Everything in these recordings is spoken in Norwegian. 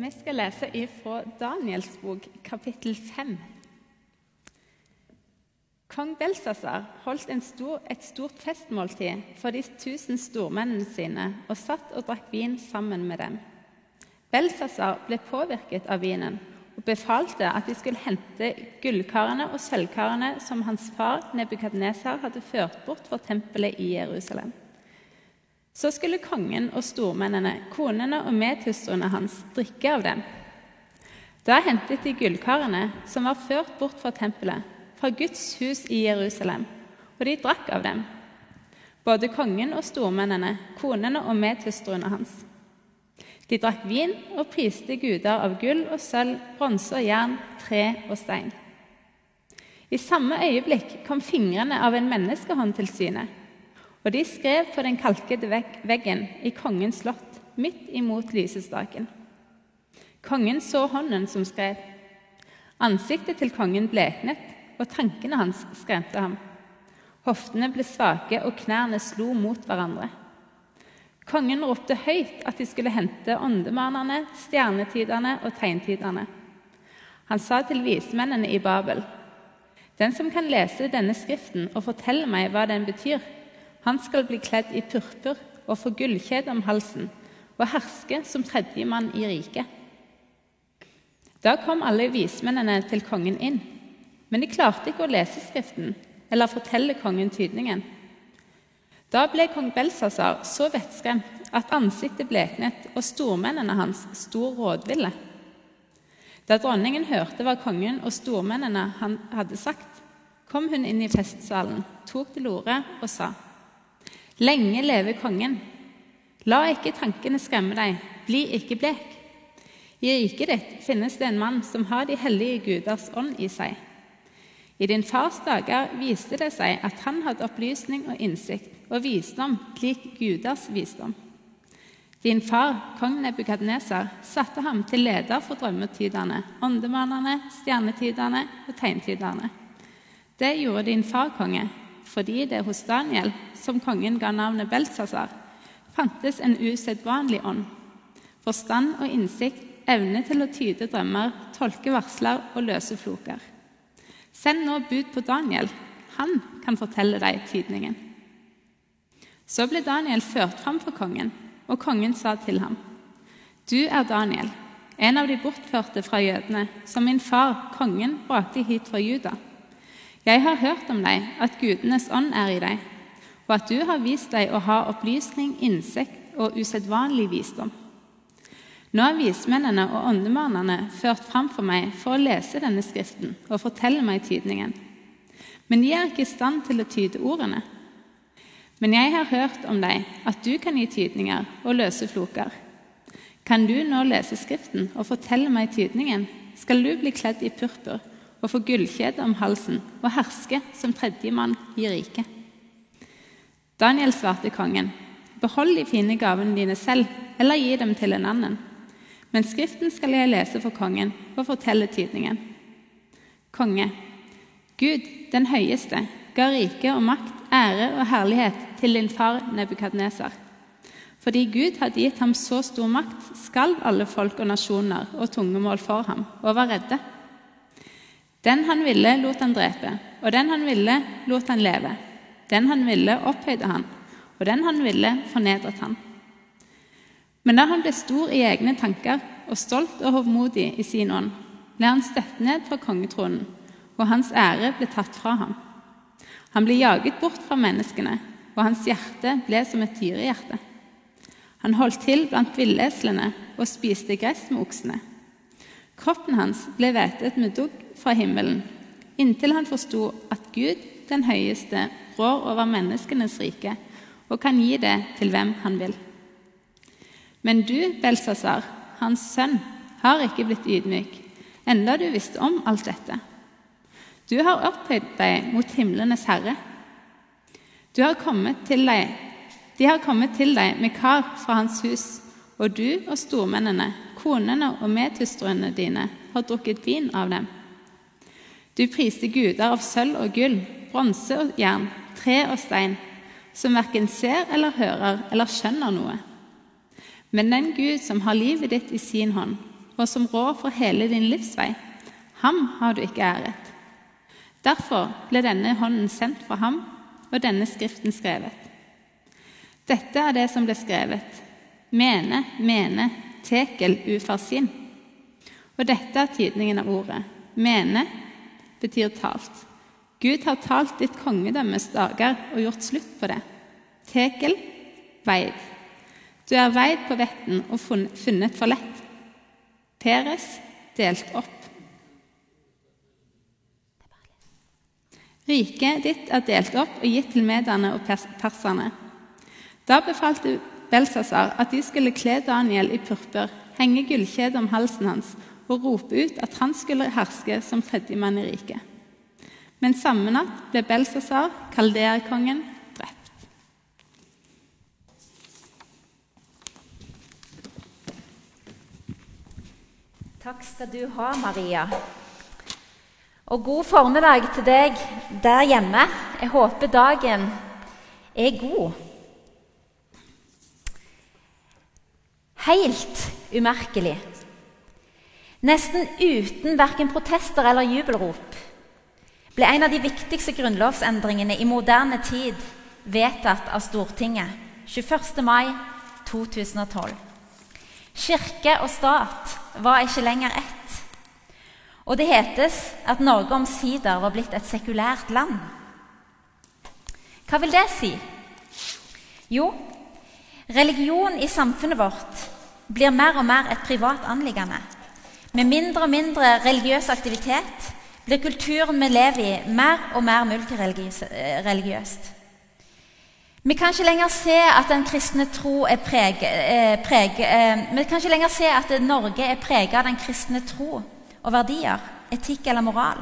Vi skal lese ifra Daniels bok, kapittel 5. Kong Belsasar holdt stor, et stort festmåltid for de tusen stormennene sine og satt og drakk vin sammen med dem. Belsasar ble påvirket av vinen og befalte at de skulle hente gullkarene og sølvkarene som hans far Nebukadnesar hadde ført bort fra tempelet i Jerusalem. Så skulle kongen og stormennene, konene og medhustruene hans drikke av dem. Da hentet de gullkarene som var ført bort fra tempelet, fra Guds hus i Jerusalem, og de drakk av dem, både kongen og stormennene, konene og medhustruene hans. De drakk vin og priste guder av gull og sølv, bronse og jern, tre og stein. I samme øyeblikk kom fingrene av en menneskehånd til syne, og de skrev på den kalkede veggen i kongens slott, midt imot lysestaken. Kongen så hånden som skrev. Ansiktet til kongen bleknet, og tankene hans skremte ham. Hoftene ble svake, og knærne slo mot hverandre. Kongen ropte høyt at de skulle hente åndemanerne, stjernetiderne og tegntiderne. Han sa til vismennene i Babel.: Den som kan lese denne skriften og fortelle meg hva den betyr, han skal bli kledd i purpur og få gullkjede om halsen og herske som tredjemann i riket. Da kom alle vismennene til kongen inn men de klarte ikke å lese Skriften eller fortelle kongen tydningen. Da ble kong Belsasar så vettskremt at ansiktet bleknet, og stormennene hans sto rådville. Da dronningen hørte hva kongen og stormennene han hadde sagt, kom hun inn i festsalen, tok til orde og sa:" Lenge leve kongen! La ikke tankene skremme deg, bli ikke blek. I riket ditt finnes det en mann som har de hellige guders ånd i seg. I din fars dager viste det seg at han hadde opplysning og innsikt og visdom lik guders visdom. Din far, kong Nebukadneser, satte ham til leder for drømmetyderne, åndemannene, stjernetyderne og tegntyderne. Det gjorde din far, konge, fordi det hos Daniel, som kongen ga navnet Belsasar, fantes en usedvanlig ånd. Forstand og innsikt, evne til å tyde drømmer, tolke varsler og løse floker. Send nå bud på Daniel. Han kan fortelle deg tydningen. Så ble Daniel ført fram for kongen, og kongen sa til ham.: Du er Daniel, en av de bortførte fra jødene, som min far, kongen, brakte hit fra Juda. Jeg har hørt om deg, at gudenes ånd er i deg, og at du har vist deg å ha opplysning, innsikt og usedvanlig visdom. Nå er vismennene og åndemannene ført fram for meg for å lese denne skriften og fortelle meg tydningen. Men de er ikke i stand til å tyde ordene. Men jeg har hørt om deg, at du kan gi tydninger og løse floker. Kan du nå lese Skriften og fortelle meg tydningen, skal du bli kledd i purpur og få gullkjede om halsen og herske som tredjemann i riket. Daniel svarte kongen, behold de fine gavene dine selv, eller gi dem til en annen. Men Skriften skal jeg lese for kongen og fortelle tydningen. Konge, Gud den høyeste, ga rike og makt, ære og herlighet til din far Nebukadneser. Fordi Gud hadde gitt ham så stor makt, skalv alle folk og nasjoner og tungemål for ham og var redde. Den han ville, lot han drepe, og den han ville, lot han leve. Den han ville, opphøyde han, og den han ville, fornedret han. Men da han ble stor i egne tanker og stolt og hovmodig i sin ånd, ble han støtt ned fra kongetronen, og hans ære ble tatt fra ham. Han ble jaget bort fra menneskene, og hans hjerte ble som et dyrehjerte. Han holdt til blant villeslene og spiste gress med oksene. Kroppen hans ble hvetet med dugg fra himmelen, inntil han forsto at Gud, den høyeste, rår over menneskenes rike og kan gi det til hvem han vil. Men du, Belsasar, hans sønn, har ikke blitt ydmyk, enda du visste om alt dette. Du har opphøyd deg mot himlenes herre. Har deg, de har kommet til deg med kar fra hans hus, og du og stormennene, konene og medhustruene dine har drukket vin av dem. Du priste guder av sølv og gull, bronse og jern, tre og stein, som verken ser eller hører eller skjønner noe. Men den Gud som har livet ditt i sin hånd, og som rår for hele din livsvei, ham har du ikke æret. Derfor ble denne hånden sendt fra ham og denne skriften skrevet. Dette er det som ble skrevet. Mene, mene, tekel ufarsin. Og dette er tydningen av ordet. Mene betyr talt. Gud har talt ditt kongedømmes dager og gjort slutt på det. Tekel veid. Du er veid på vetten og funnet for lett. Peres delt opp. Riket ditt er delt opp og gitt til mederne og perserne. Da befalte Belsasar at de skulle kle Daniel i purpur, henge gullkjede om halsen hans og rope ut at han skulle herske som tredjemann i riket. Men samme natt ble Belsazar, kalderkongen, drept. Takk skal du ha, Maria. Og god formiddag til deg der hjemme. Jeg håper dagen er god. Helt umerkelig, nesten uten verken protester eller jubelrop, ble en av de viktigste grunnlovsendringene i moderne tid vedtatt av Stortinget 21. mai 2012. Kirke og stat var ikke lenger ett. Og det hetes at Norge omsider var blitt et sekulært land. Hva vil det si? Jo, religion i samfunnet vårt blir mer og mer et privat anliggende. Med mindre og mindre religiøs aktivitet blir kulturen vi lever i, mer og mer multireligiøst. Vi kan ikke lenger se at den kristne tro er preg, eh, preg, eh, Vi kan ikke lenger se at Norge er preget av den kristne tro og verdier, etikk eller moral.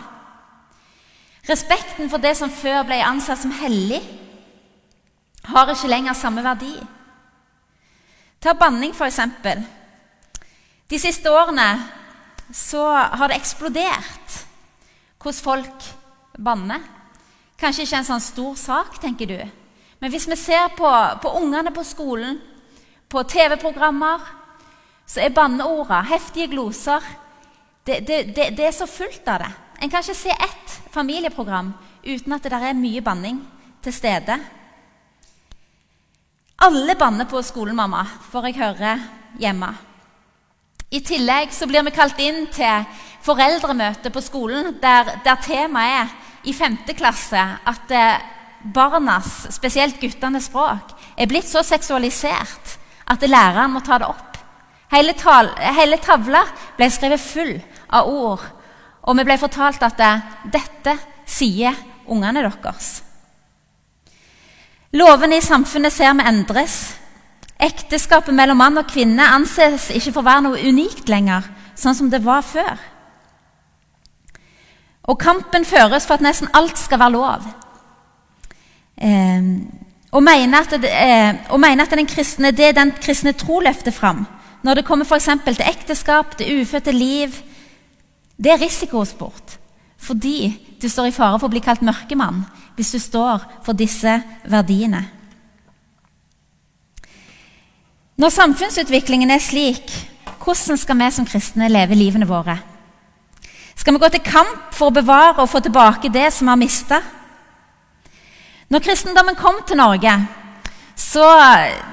Respekten for det som før ble ansett som hellig, har ikke lenger samme verdi. Ta banning, f.eks. De siste årene så har det eksplodert hvordan folk banner. Kanskje ikke en sånn stor sak, tenker du. Men hvis vi ser på, på ungene på skolen, på TV-programmer, så er banneorda, heftige gloser, det, det, det, det, er så fullt av det. En kan ikke se ett familieprogram uten at det der er mye banning til stede. Alle banner på skolen, mamma, får jeg høre hjemme. I tillegg så blir vi kalt inn til foreldremøte på skolen der, der temaet er i 5. klasse at eh, barnas, spesielt guttenes språk, er blitt så seksualisert at læreren må ta det opp. Hele, tal, hele tavla ble skrevet full av ord. Og vi ble fortalt at det, dette sier ungene deres. Lovene i samfunnet ser vi endres. Ekteskapet mellom mann og kvinne anses ikke for å være noe unikt lenger, sånn som det var før. Og kampen føres for at nesten alt skal være lov. Eh, og mener at, det, eh, og mener at den kristne, det den kristne tro løfter fram, når det kommer f.eks. til ekteskap, det ufødte liv, det er risikosport fordi du står i fare for å bli kalt mørkemann hvis du står for disse verdiene. Når samfunnsutviklingen er slik, hvordan skal vi som kristne leve livene våre? Skal vi gå til kamp for å bevare og få tilbake det som vi har mista? Når kristendommen kom til Norge, så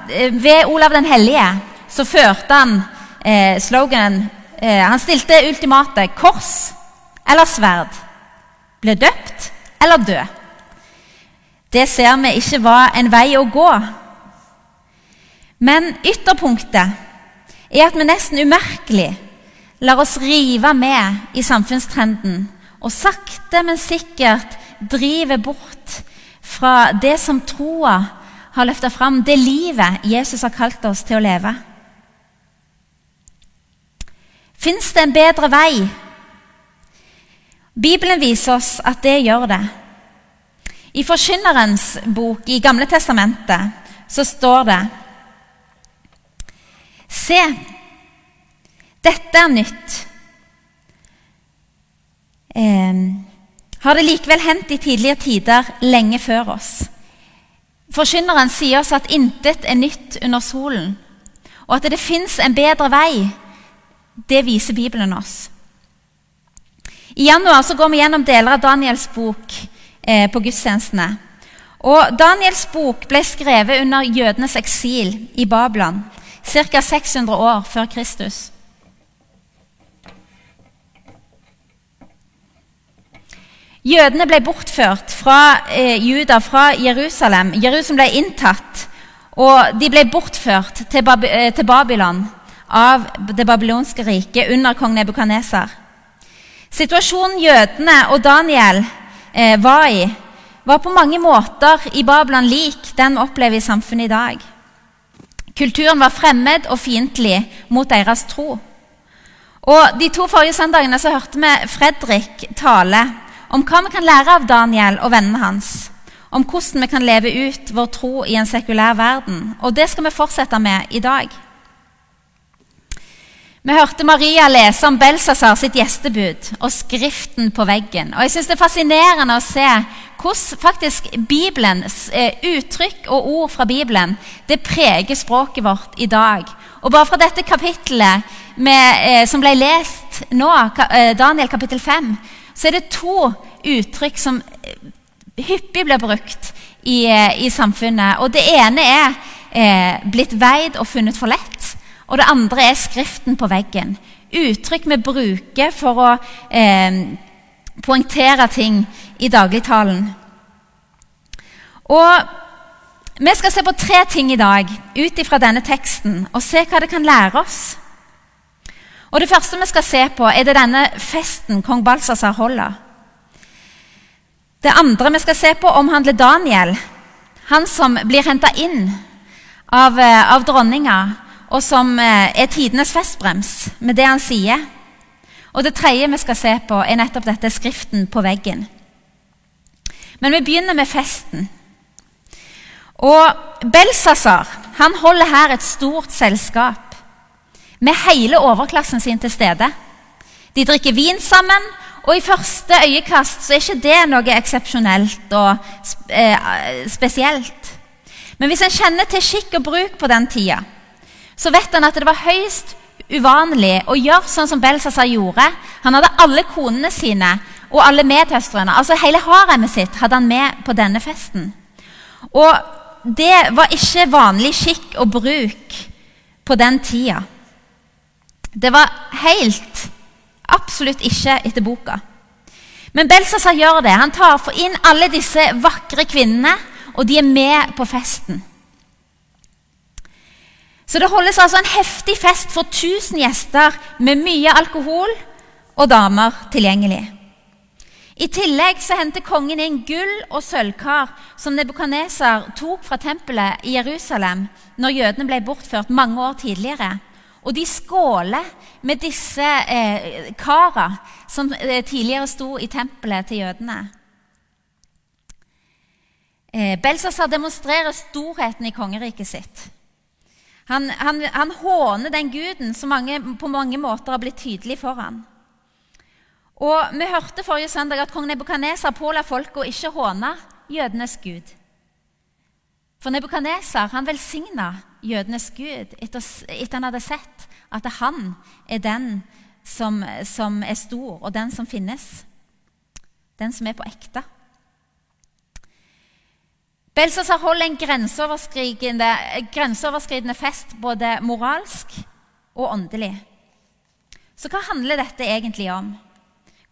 eh, ved Olav den hellige, så førte han eh, sloganen Eh, han stilte ultimatet kors eller sverd. Bli døpt eller dø. Det ser vi ikke var en vei å gå. Men ytterpunktet er at vi nesten umerkelig lar oss rive med i samfunnstrenden og sakte, men sikkert driver bort fra det som troa har løfta fram, det livet Jesus har kalt oss til å leve. Fins det en bedre vei? Bibelen viser oss at det gjør det. I Forkynnerens bok i Gamle testamentet så står det Se, dette er nytt. Eh, har det likevel hendt i tidligere tider, lenge før oss? Forkynneren sier oss at intet er nytt under solen, og at det fins en bedre vei Det viser Bibelen oss. I januar så går vi gjennom deler av Daniels bok eh, på gudstjenestene. Og Daniels bok ble skrevet under jødenes eksil i Babylon ca. 600 år før Kristus. Jødene ble bortført fra eh, Juda, fra Jerusalem. Jerusalem ble inntatt, og de ble bortført til, Bab eh, til Babylon av det babylonske riket under kong Nebukaneser. Situasjonen jødene og Daniel eh, var i, var på mange måter i Babylon lik den vi opplever i samfunnet i dag. Kulturen var fremmed og fiendtlig mot deres tro. Og De to forrige søndagene så hørte vi Fredrik tale om hva vi kan lære av Daniel og vennene hans. Om hvordan vi kan leve ut vår tro i en sekulær verden. Og det skal vi fortsette med i dag. Vi hørte Maria lese om Belsasar sitt gjestebud og skriften på veggen. Og jeg synes Det er fascinerende å se hvordan faktisk Bibelens eh, uttrykk og ord fra Bibelen det preger språket vårt i dag. Og bare fra dette kapittelet med, eh, som ble lest nå, eh, Daniel kapittel 5, så er det to uttrykk som hyppig blir brukt i, i samfunnet. Og det ene er eh, 'blitt veid og funnet for lett', og det andre er 'skriften på veggen'. Uttrykk vi bruker for å eh, poengtere ting i dagligtalen. Og Vi skal se på tre ting i dag ut ifra denne teksten og se hva det kan lære oss. Og Det første vi skal se på, er det denne festen kong Balsasar holder. Det andre vi skal se på, omhandler Daniel. Han som blir henta inn av, eh, av, dronninga, og som eh, er tidenes festbrems med det han sier. Og Det tredje vi skal se på, er nettopp dette skriften på veggen. Men vi begynner med festen. Og Belsasar han holder her et stort selskap med hele overklassen sin til stede. De drikker vin sammen, og i første øyekast så er ikke det noe eksepsjonelt og eh, spesielt. Men hvis en kjenner til skikk og bruk på den tida, så vet han at det var høyst uvanlig å gjøre sånn som Belsazar gjorde. Han hadde alle konene sine og alle medtøstrene. altså hele haremet sitt, hadde han med på denne festen. Og det var ikke vanlig skikk og bruk på den tida. Det var helt Absolutt ikke etter boka. Men Belsazar gjør det. Han tar for inn alle disse vakre kvinnene, og de er med på festen. Så det holdes altså en heftig fest for 1000 gjester med mye alkohol og damer tilgjengelig. I tillegg så henter kongen inn gull- og sølvkar som Nebukaneser tok fra tempelet i Jerusalem når jødene ble bortført mange år tidligere. Og de skåler med disse eh, kara som eh, tidligere sto i tempelet til jødene. Eh, Belsazar demonstrerer storheten i kongeriket sitt. Han, han, han håner den guden som mange, på mange måter har blitt tydelig for ham. Og Vi hørte forrige søndag at kong Nebukadnesar påla folket å ikke håne jødenes gud. For Nebukadnesar velsigna jødenes gud etter, etter han hadde sett at han er den som, som, er stor, og den som finnes. Den som er på ekte. Belsazar holder en grenseoverskridende, grenseoverskridende fest både moralsk og åndelig. Så hva handler dette egentlig om?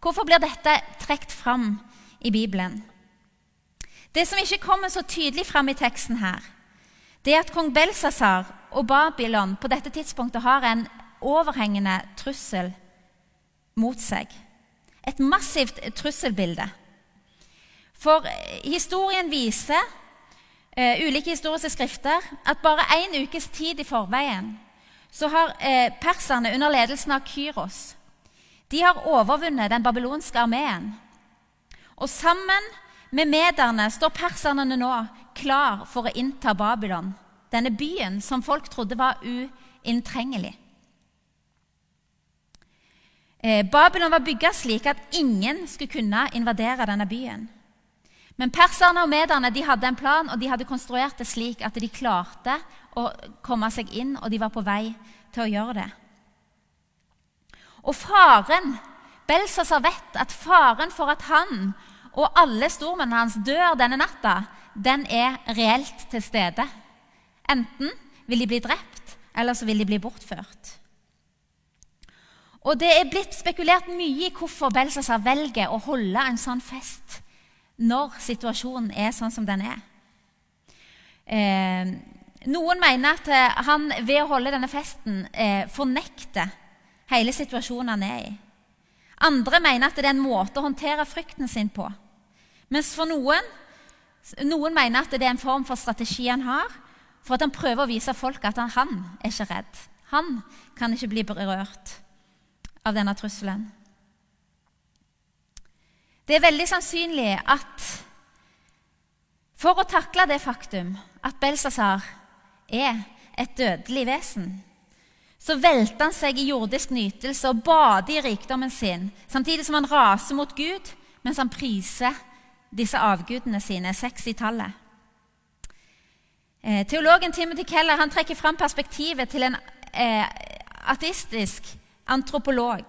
Hvorfor blir dette trukket fram i Bibelen? Det som ikke kommer så tydelig fram i teksten her, det er at kong Belsazar og Babylon på dette tidspunktet har en overhengende trussel mot seg. Et massivt trusselbilde. For historien viser, uh, ulike historiske skrifter, at bare én ukes tid i forveien så har eh, perserne under ledelsen av Kyros de har overvunnet den babylonske armeen. Og sammen med mederne står perserne nå klar for å innta Babylon, denne byen som folk trodde var uinntrengelig. Eh, Babylon var bygga slik at ingen skulle kunne invadere denne byen. Men perserne og mederne de hadde en plan, og de hadde konstruert det slik at de klarte å komme seg inn, og de var på vei til å gjøre det. Og faren Belsazar vet at faren for at han og alle stormennene hans dør denne natta, den er reelt til stede. Enten vil de bli drept, eller så vil de bli bortført. Og Det er blitt spekulert mye i hvorfor Belsazar velger å holde en sånn fest når situasjonen er sånn som den er. Eh, noen mener at han ved å holde denne festen eh, fornekter hele situasjonen han er i. Andre mener at det er en måte å håndtere frykten sin på. Mens for noen, noen mener at det er en form for strategi han har for at han prøver å vise folk at han, han er ikke redd. Han kan ikke bli berørt av denne trusselen. Det er veldig sannsynlig at for å takle det faktum at Belsazar er et dødelig vesen, så velter han seg i jordisk nytelse og bader i rikdommen sin, samtidig som han raser mot Gud mens han priser disse avgudene sine, seks i tallet. Eh, teologen Timothy Keller han trekker fram perspektivet til en eh, ateistisk antropolog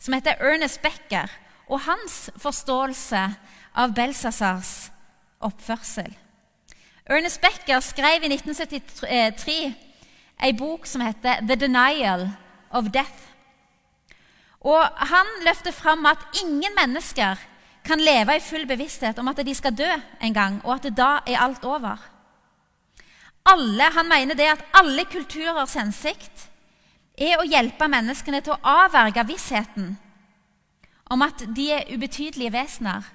som heter Ernest Becker, og hans forståelse av Belsasars oppførsel. Ernest Becker skrev i 1973 ei bok som heter 'The Denial of Death'. Og Han løfter fram at ingen mennesker kan leve i full bevissthet om at de skal dø en gang, og at da er alt over. Alle, Han mener det at alle kulturers hensikt er å hjelpe menneskene til å avverge vissheten om at de er ubetydelige vesener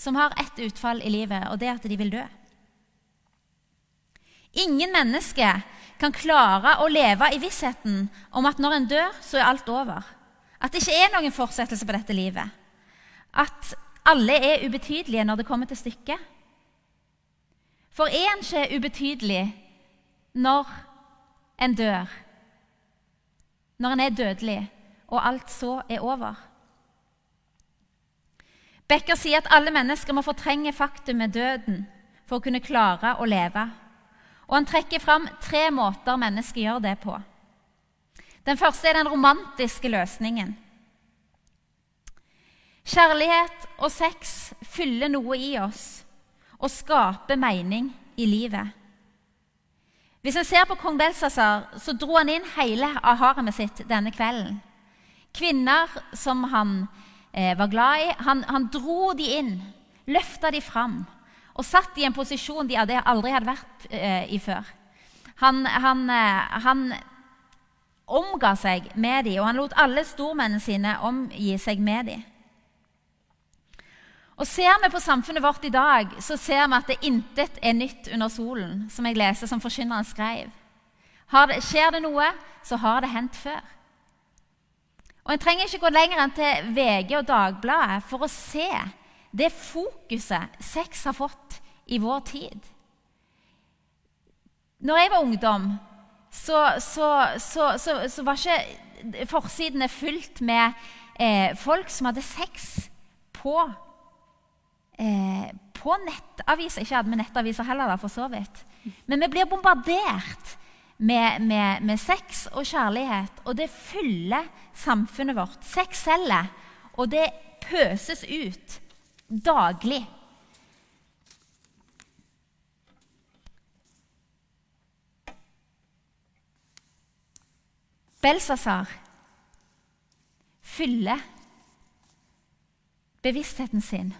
som har ett utfall i livet, og det er at de vil dø. Ingen mennesker kan klare å leve i vissheten om at når en dør, så er alt over. At det ikke er noen fortsettelse på dette livet. At alle er ubetydelige når det kommer til stykket. For er en ikke ubetydelig når en dør? Når en er dødelig, og alt så er over? Becker sier at alle mennesker må fortrenge faktumet døden for å kunne klare å leve. Og Han trekker fram tre måter mennesker gjør det på. Den første er den romantiske løsningen. Kjærlighet og sex fyller noe i oss og skaper mening i livet. Hvis en ser på kong Belsazar, så dro han inn hele aharemet sitt denne kvelden. Kvinner som han eh, var glad i, han, han dro de inn, løfta de fram og satt i en posisjon de aldri hadde vært eh, i før. Han, han, eh, han, omga seg med dem, og han lot alle stormennene sine omgi seg med dem. Og Ser vi på samfunnet vårt i dag, så ser vi at det intet er nytt under solen, som jeg leser som forkynneren skrev. Det, skjer det noe, så har det hendt før. Og En trenger ikke gå lenger enn til VG og Dagbladet for å se det fokuset sex har fått i vår tid. Når jeg var ungdom, så, så, så, så var ikke forsidene fylt med eh, folk som hadde sex på eh, på nettaviser. Ikke hadde vi nettaviser heller, da, for så vidt. Men vi blir bombardert med, med, med, sex og kjærlighet, og det fyller samfunnet vårt. Sex selger, og det pøses ut daglig. Belsazar fyller bevisstheten sin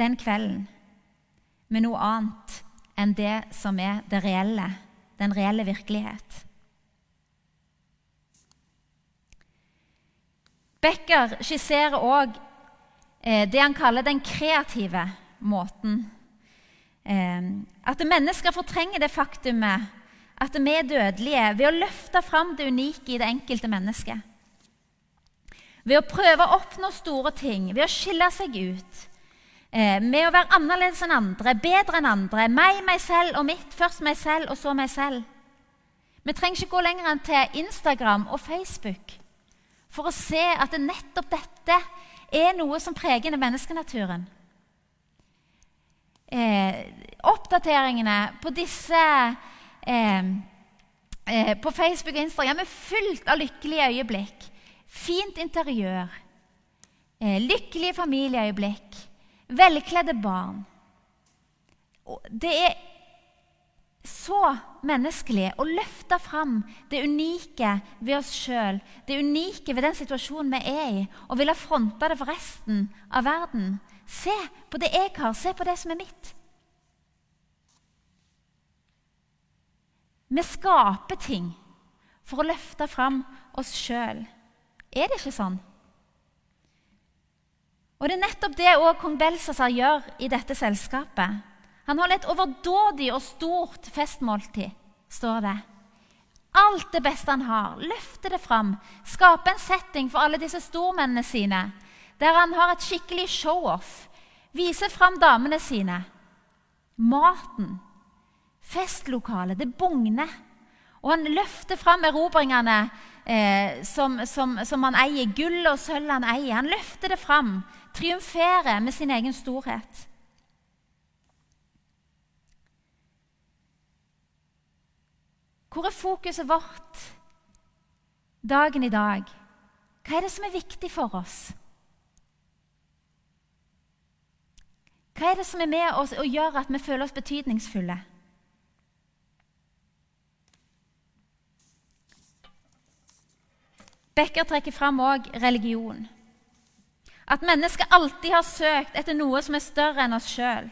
den kvelden med noe annet enn det som er det reelle, den reelle virkelighet. Becker skisserer òg eh, det han kaller den kreative måten. Eh, at mennesker fortrenger det faktumet at vi er dødelige, ved å løfte fram det unike i det enkelte mennesket. Ved å prøve å oppnå store ting, ved å skille seg ut med å være annerledes enn andre, bedre enn andre. Meg, meg selv og mitt. Først meg selv, og så meg selv. Vi trenger ikke gå lenger enn til Instagram og Facebook for å se at det nettopp dette er noe som preger menneskenaturen. Eh, oppdateringene på disse eh, eh, på Facebook og Instagram er fullt av lykkelige øyeblikk fint interiør, eh, lykkelige familieøyeblikk, velkledde barn. Det er så menneskelig å løfte fram det unike ved oss sjøl, det unike ved den situasjonen vi er i, og ville fronte det for resten av verden. Se på det jeg har, se på det som er mitt. Vi skaper ting for å løfte fram oss sjøl. Er det ikke sånn? Og Det er nettopp det også kong Belsazar gjør i dette selskapet. Han holder et overdådig og stort festmåltid, står det. Alt det beste han har, løfter det fram, skaper en setting for alle disse stormennene sine, der han har et skikkelig show-off, viser fram damene sine. Maten, festlokalet, det bugner. Og han løfter fram erobringene eh, som, som, som, han eier, gull og sølv han eier. Han løfter det fram, triumferer med sin egen storhet. Hvor er fokuset vårt dagen i dag? Hva er det som er viktig for oss? Hva er det som er med oss og gjør at vi føler oss betydningsfulle? Becker trekker fram òg religion. At mennesket alltid har søkt etter noe som er større enn oss sjøl.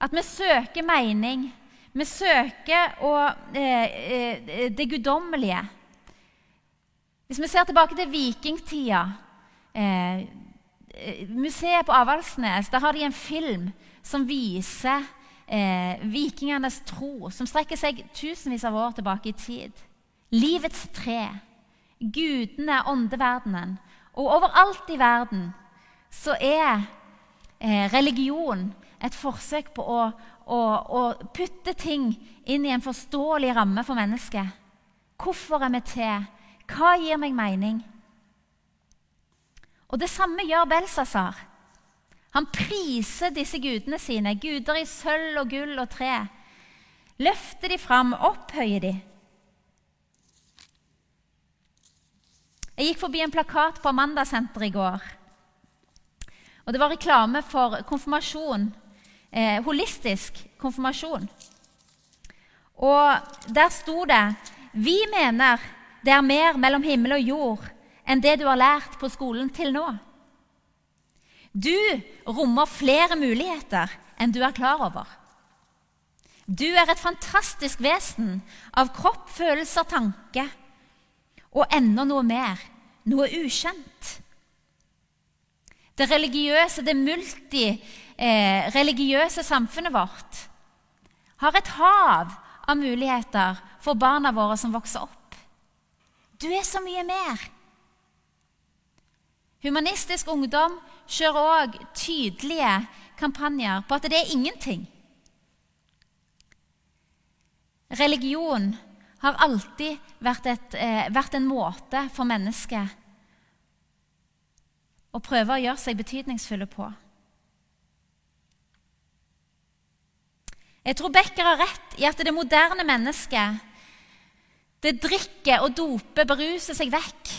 At vi søker mening. Vi søker å, eh, eh, det guddommelige. Hvis vi ser tilbake til vikingtida eh, Museet på Avaldsnes der har de en film som viser eh, vikingenes tro, som strekker seg tusenvis av år tilbake i tid. Livets tre gudene, åndeverdenen. Og overalt i verden så er eh, religion et forsøk på å, å, å, putte ting inn i en forståelig ramme for mennesket. Hvorfor er vi til? Hva gir meg mening? Og Det samme gjør Belsasar. Han priser disse gudene sine, guder i sølv og gull og tre. Løfter de fram, opphøyer de. Jeg gikk forbi en plakat på Amandasenteret i går. Og Det var reklame for konfirmasjon. Eh, holistisk konfirmasjon. Og der sto det Vi mener det er mer mellom himmel og jord enn det du har lært på skolen til nå. Du rommer flere muligheter enn du er klar over. Du er et fantastisk vesen av kropp, følelser, tanke og enda noe mer, noe ukjent. Det religiøse, det multireligiøse eh, samfunnet vårt har et hav av muligheter for barna våre som vokser opp. Du er så mye mer. Humanistisk Ungdom kjører òg tydelige kampanjer på at det er ingenting. Religion har alltid vært, et, eh, vært en måte for mennesket å prøve å gjøre seg betydningsfulle på. Jeg tror Becker har rett i at det moderne mennesket det drikker og doper, beruser seg vekk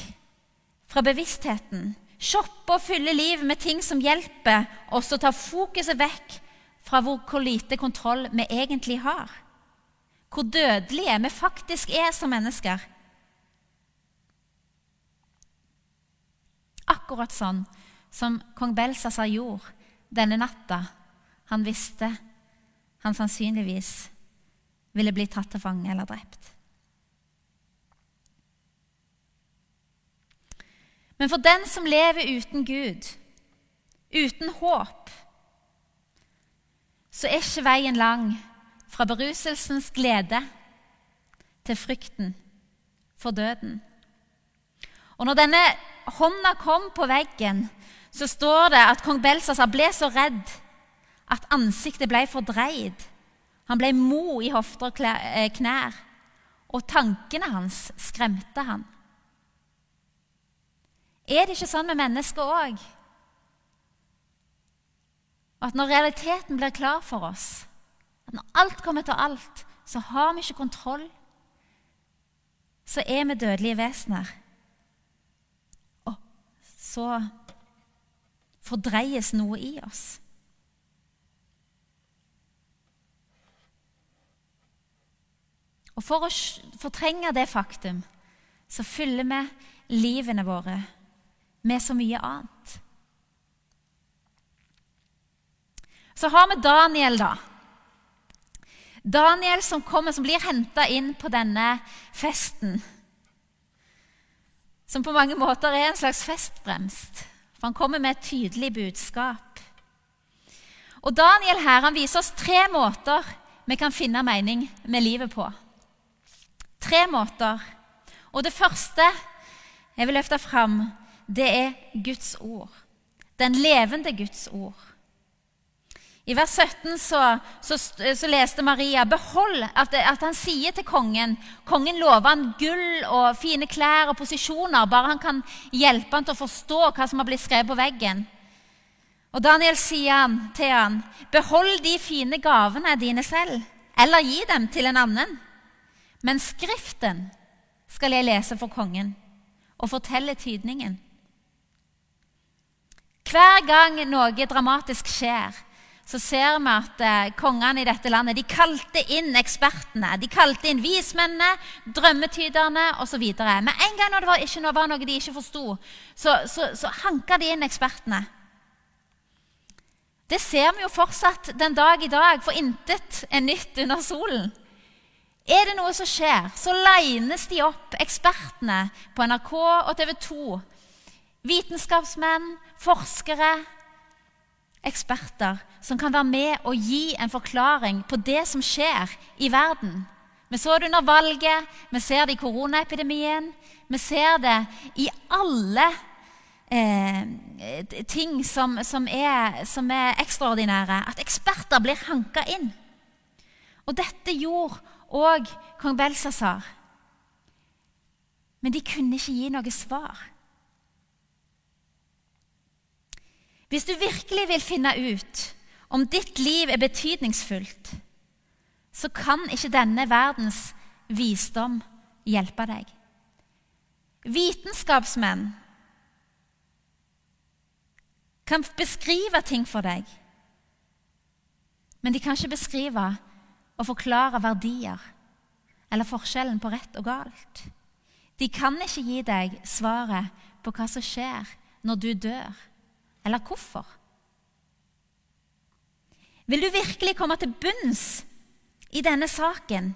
fra bevisstheten. Shopper og fyller livet med ting som hjelper oss å ta fokuset vekk fra hvor, hvor lite kontroll vi egentlig har hvor dødelige vi faktisk er som mennesker. Akkurat sånn som kong Belsazar gjorde denne natta han visste han sannsynligvis ville bli tatt til fange eller drept. Men for den som lever uten Gud, uten håp, så er ikke veien lang fra beruselsens glede til frykten for døden. Og når denne hånda kom på veggen, så står det at kong Belsazar ble så redd at ansiktet ble fordreid. Han ble mo i hofter og eh, knær, og tankene hans skremte han. Er det ikke sånn med mennesker òg? At når realiteten blir klar for oss, at når alt kommer til alt, så har vi ikke kontroll. Så er vi dødelige vesener. Og så fordreies noe i oss. Og For å fortrenge det faktum så fyller vi livene våre med så mye annet. Så har vi Daniel, da. Daniel som kommer, som blir henta inn på denne festen. Som på mange måter er en slags festbremst. For han kommer med et tydelig budskap. Og Daniel her, han viser oss tre måter vi kan finne mening med livet på. Tre måter. Og det første jeg vil løfte fram, det er Guds ord. Den levende Guds ord. I vers 17 så, så, så leste Maria behold at, at, han sier til kongen Kongen lover han gull og fine klær og posisjoner, bare han kan hjelpe han til å forstå hva som har blitt skrevet på veggen. Og Daniel sier han, til han, behold de fine gavene dine selv, eller gi dem til en annen. Men Skriften skal jeg lese for kongen og fortelle tydningen. Hver gang noe dramatisk skjer, så ser vi at eh, kongene i dette landet de kalte inn ekspertene. De kalte inn vismennene, drømmetyderne osv. Med en gang når det var, ikke var noe de ikke forsto, så, så, så hanka de inn ekspertene. Det ser vi jo fortsatt den dag i dag, for intet er nytt under solen. Er det noe som skjer, så lines de opp, ekspertene på NRK og TV 2. Vitenskapsmenn, forskere, eksperter som kan være med og gi en forklaring på det som skjer i verden. Vi så det under valget, vi ser det i koronaepidemien. Vi ser det i alle eh, ting som, som, er, som, er, ekstraordinære. At eksperter blir hanka inn. Og dette gjorde òg kong Belsazar. Men de kunne ikke gi noe svar. Hvis du virkelig vil finne ut om ditt liv er betydningsfullt, så kan ikke denne verdens visdom hjelpe deg. Vitenskapsmenn kan beskrive ting for deg, men de kan ikke beskrive og forklare verdier eller forskjellen på rett og galt. De kan ikke gi deg svaret på hva som skjer når du dør, eller hvorfor. Vil du virkelig komme til bunns i denne saken,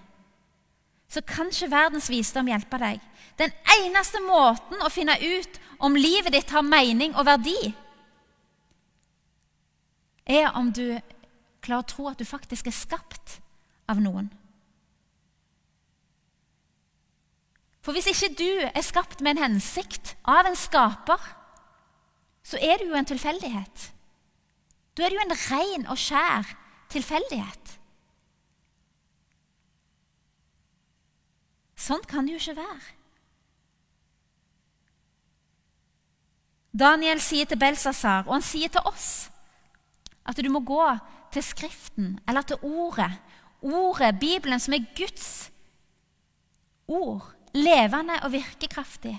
så kan ikke verdens visdom hjelpe deg. Den eneste måten å finne ut om livet ditt har mening og verdi, er om du klarer å tro at du faktisk er skapt av noen. For hvis ikke du er skapt med en hensikt av en skaper, så er du jo en tilfeldighet. Da er det jo en ren og skjær tilfeldighet. Sånn kan det jo ikke være. Daniel sier til Belsasar, og han sier til oss, at du må gå til Skriften, eller til Ordet. Ordet, Bibelen, som er Guds ord. Levende og virkekraftig.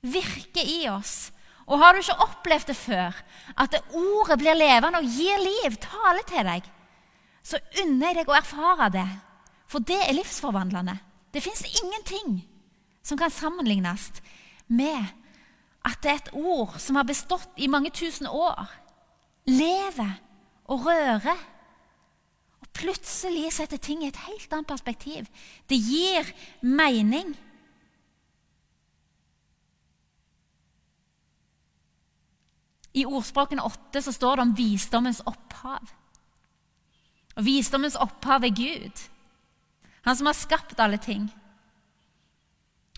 Virke i oss og har du ikke opplevd det før, at det ordet blir levende og gir liv, taler til deg, så unner jeg deg å erfare det. For det er livsforvandlende. Det fins ingenting som kan sammenlignes med at det er et ord som har bestått i mange tusen år, lever og rører. Plutselig setter ting i et helt annet perspektiv. Det gir mening. I ordspråkene åtte så står det om visdommens opphav. Og Visdommens opphav er Gud, han som har skapt alle ting.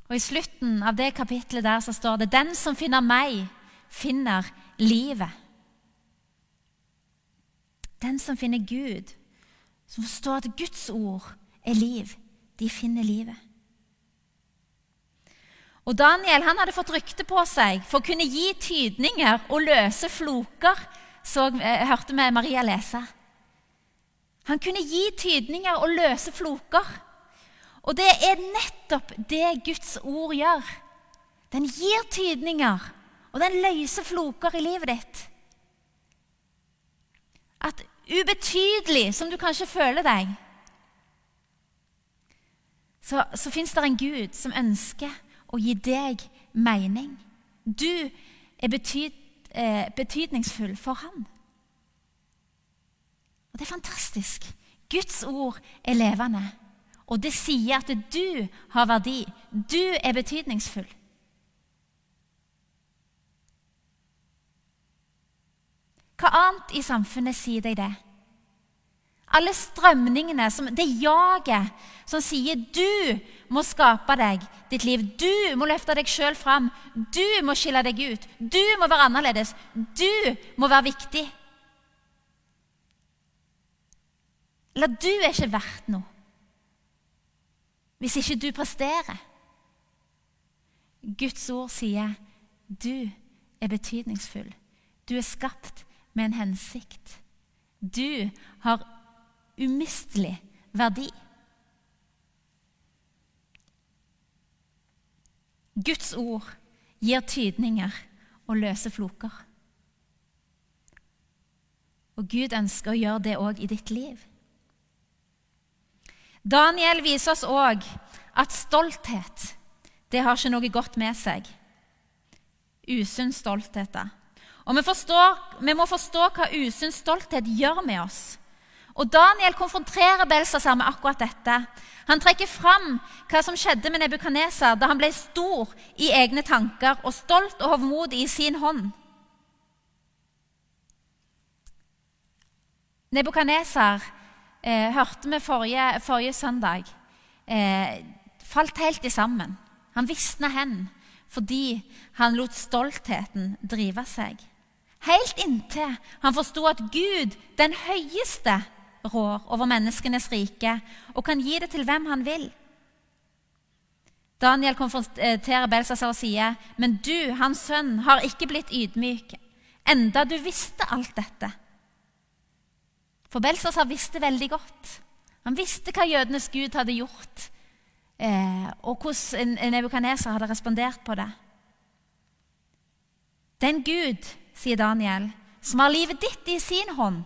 Og I slutten av det kapitlet der så står det 'Den som finner meg, finner livet'. Den som finner Gud, som forstår at Guds ord er liv, de finner livet. Og Daniel han hadde fått rykte på seg for å kunne gi tydninger og løse floker, så eh, hørte vi Maria lese. Han kunne gi tydninger og løse floker. Og det er nettopp det Guds ord gjør. Den gir tydninger og den løser floker i livet ditt. At ubetydelig som du kanskje føler deg, så, så fins det en Gud som ønsker å gi deg mening. Du er betyd, eh, betydningsfull for han. Og Det er fantastisk. Guds ord er levende, og det sier at du har verdi. Du er betydningsfull. Hva annet i samfunnet sier deg det? Alle strømningene, som, det jaget som sier du må skape deg ditt liv. Du må løfte deg sjøl fram. Du må skille deg ut. Du må være annerledes. Du må være viktig. Eller du er ikke verdt noe hvis ikke du presterer. Guds ord sier du er betydningsfull. Du er skapt med en hensikt. Du har umistelig verdi. Guds ord gir tydninger og løser floker. Og Gud ønsker å gjøre det òg i ditt liv. Daniel viser oss òg at stolthet det har ikke noe godt med seg. Usunn stolthet. da. Og vi, forstår, vi må forstå hva usunn stolthet gjør med oss. Og Daniel konfronterer Belsazar med akkurat dette. Han trekker fram hva som skjedde med Nebukadnesar da han ble stor i egne tanker og stolt og hovmodig i sin hånd. Nebukadnesar eh, hørte vi forrige, forrige søndag eh, falt helt i sammen. Han visna hen fordi han lot stoltheten drive seg. Helt inntil han forsto at Gud, den høyeste, rår over menneskenes rike og kan gi det til hvem han vil. Daniel konfronterer Belsazar og sier, 'Men du, hans sønn, har ikke blitt ydmyk, enda du visste alt dette.' For Belsazar visste veldig godt. Han visste hva jødenes gud hadde gjort, eh, og hvordan Nebukaneser hadde respondert på det. Den Gud, sier Daniel, som har livet ditt i sin hånd,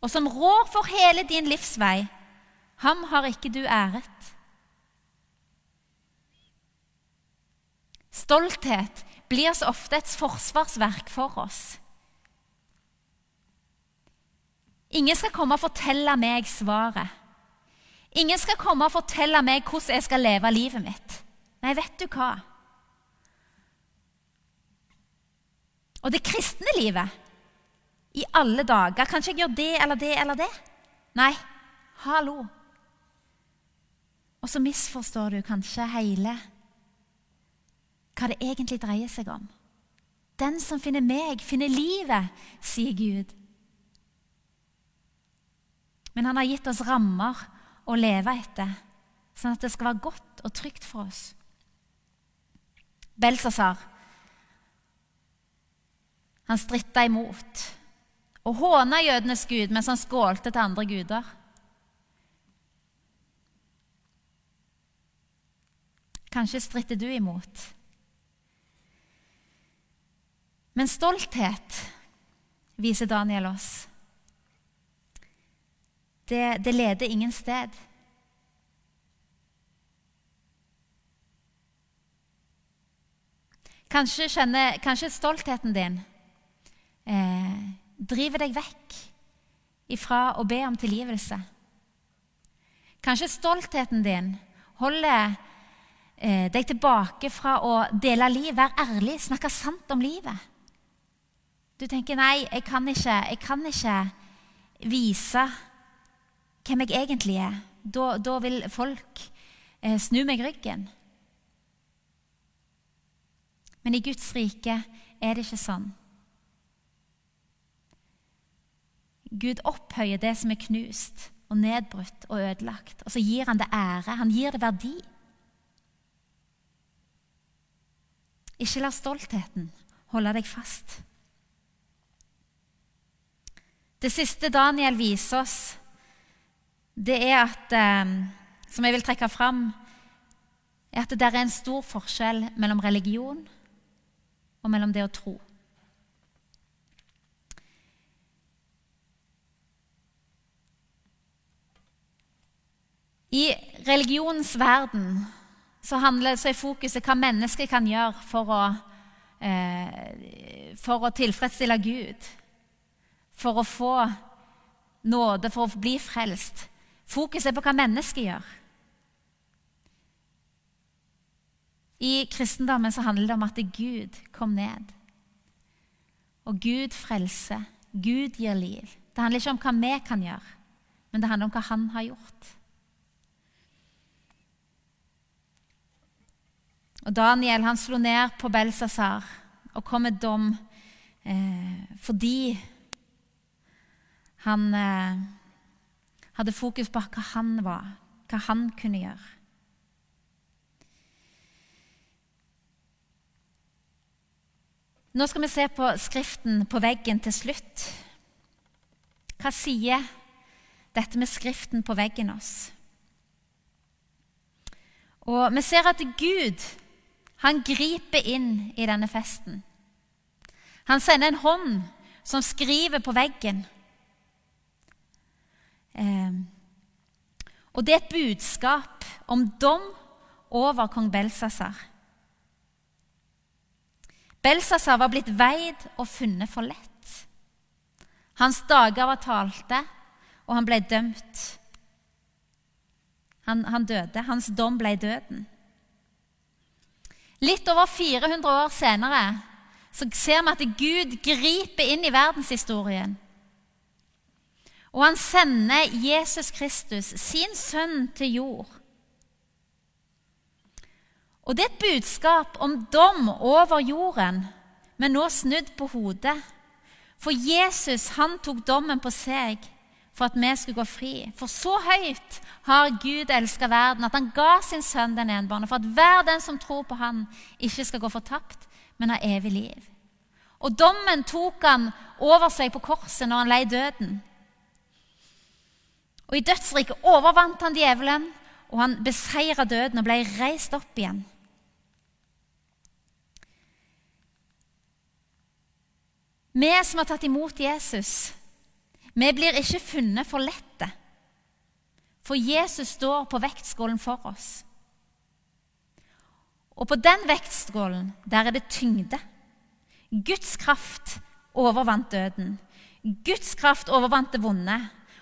og som rår for hele din livsvei, ham har ikke du æret. Stolthet blir så ofte et forsvarsverk for oss. Ingen skal komme og fortelle meg svaret. Ingen skal komme og fortelle meg hvordan jeg skal leve livet mitt. Nei, vet du hva? Og det kristne livet i alle dager. Kan ikke jeg gjøre det eller det eller det? Nei, hallo. Og så misforstår du kanskje hele hva det egentlig dreier seg om. Den som finner meg, finner livet, sier Gud. Men han har gitt oss rammer å leve etter, sånn at det skal være godt og trygt for oss. Belsazar han stritta imot og håna jødenes gud mens han skålte til andre guder. Kanskje stritter du imot. Men stolthet, viser Daniel oss, det, det leder ingen sted. Kanskje, kjenner, kanskje stoltheten din eh, driver deg vekk ifra å be om tilgivelse. Kanskje stoltheten din holder eh, deg tilbake fra å dele liv, være ærlig, snakke sant om livet. Du tenker 'nei, jeg kan ikke, jeg kan ikke vise hvem jeg egentlig er'. Da, da vil folk eh, snu meg ryggen. Men i Guds rike er det ikke sånn. Gud opphøyer det som er knust og nedbrutt og ødelagt. Og så gir han det ære. Han gir det verdi. Ikke la stoltheten holde deg fast. Det siste Daniel viser oss, det er at eh, Som jeg vil trekke fram, er at det er en stor forskjell mellom religion og mellom det å tro. I religionens verden så, handler, så er fokuset hva mennesket kan gjøre for å, eh, for å tilfredsstille Gud. For å få nåde, for å bli frelst. Fokuset er på hva mennesket gjør. I kristendommen så handler det om at Gud kom ned. Og Gud frelser. Gud gir liv. Det handler ikke om hva vi kan gjøre, men det handler om hva Han har gjort. Og Daniel han slo ned på Belsasar og kom med dom eh, fordi han eh, hadde fokus på hva han var, hva han kunne gjøre. Nå skal vi se på Skriften på veggen til slutt. Hva sier dette med Skriften på veggen oss? Og Vi ser at Gud han griper inn i denne festen. Han sender en hånd som skriver på veggen. Eh, og det er et budskap om dom over kong Belsasar. Belsasar var blitt veid og funnet for lett. Hans dager var talte, og han ble dømt. Han, han døde. Hans dom ble døden. Litt over 400 år senere så ser vi at Gud griper inn i verdenshistorien. Og han sender Jesus Kristus, sin sønn, til jord. Og det er et budskap om dom over jorden, men nå snudd på hodet. For Jesus han tok dommen på seg for at vi skulle gå fri. For så høyt har Gud elska verden at han ga sin sønn den enbårne, for at hver den som tror på han, ikke skal gå fortapt, men ha evig liv. Og dommen tok han over seg på korset når han lei døden. Og I dødsriket overvant han djevelen, og han beseira døden og ble reist opp igjen. Vi som har tatt imot Jesus, vi blir ikke funnet for lette, for Jesus står på vektskålen for oss. Og på den vektskålen, der er det tyngde. Guds kraft overvant døden. Guds kraft overvant det vonde.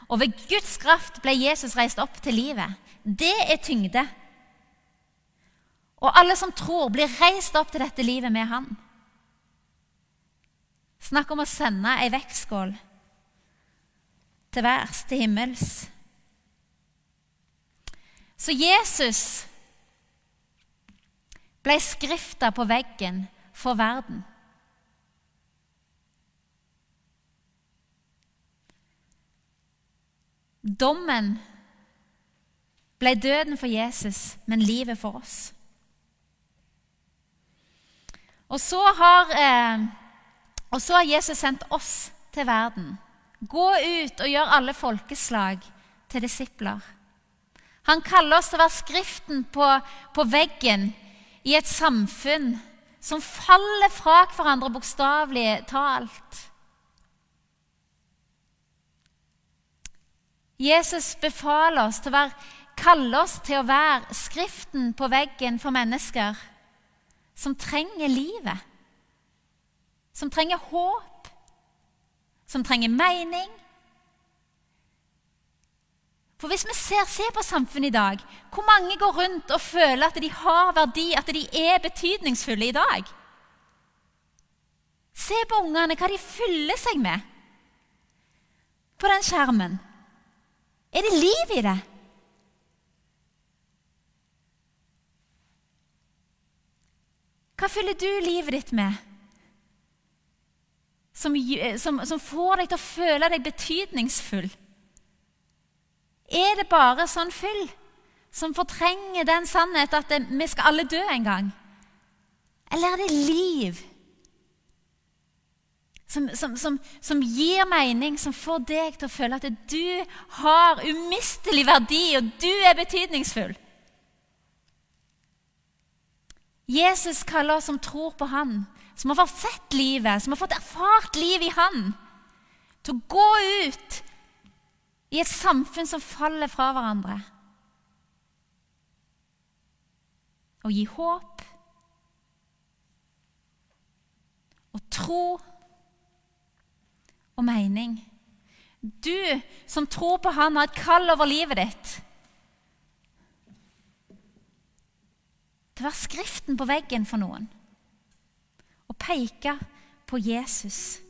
Og ved Guds kraft ble Jesus reist opp til livet. Det er tyngde. Og alle som tror, blir reist opp til dette livet med Han. Snakk om å sende ei vektskål til værs, til himmels. Så Jesus ble skrifta på veggen for verden. Dommen ble døden for Jesus, men livet for oss. Og så har, eh, og så har Jesus sendt oss til verden. Gå ut og gjør alle folkeslag til disipler. Han kaller oss til å være skriften på, på veggen i et samfunn som faller fra hverandre bokstavelig talt. Jesus befaler oss til å være, kaller oss til å være skriften på veggen for mennesker som trenger livet, som trenger håp som trenger mening. For hvis vi ser, ser på samfunnet i dag, hvor mange går rundt og føler at de har verdi, at de er betydningsfulle i dag? Se på ungene, hva de fyller seg med på den skjermen. Er det liv i det? Hva fyller du livet ditt med? Som, som, som får deg til å føle deg betydningsfull? Er det bare sånn fyll som fortrenger den sannhet at det, vi skal alle dø en gang? Eller er det liv som, som, som, som, gir mening, som får deg til å føle at du har umistelig verdi, og du er betydningsfull? Jesus kaller oss som tror på han, som har fått sett livet, som har fått erfart livet i han, til å gå ut i et samfunn som faller fra hverandre. Og gi håp og tro og mening. Du som tror på Han, har et kall over livet ditt. Å være skriften på veggen for noen. Og peke på Jesus.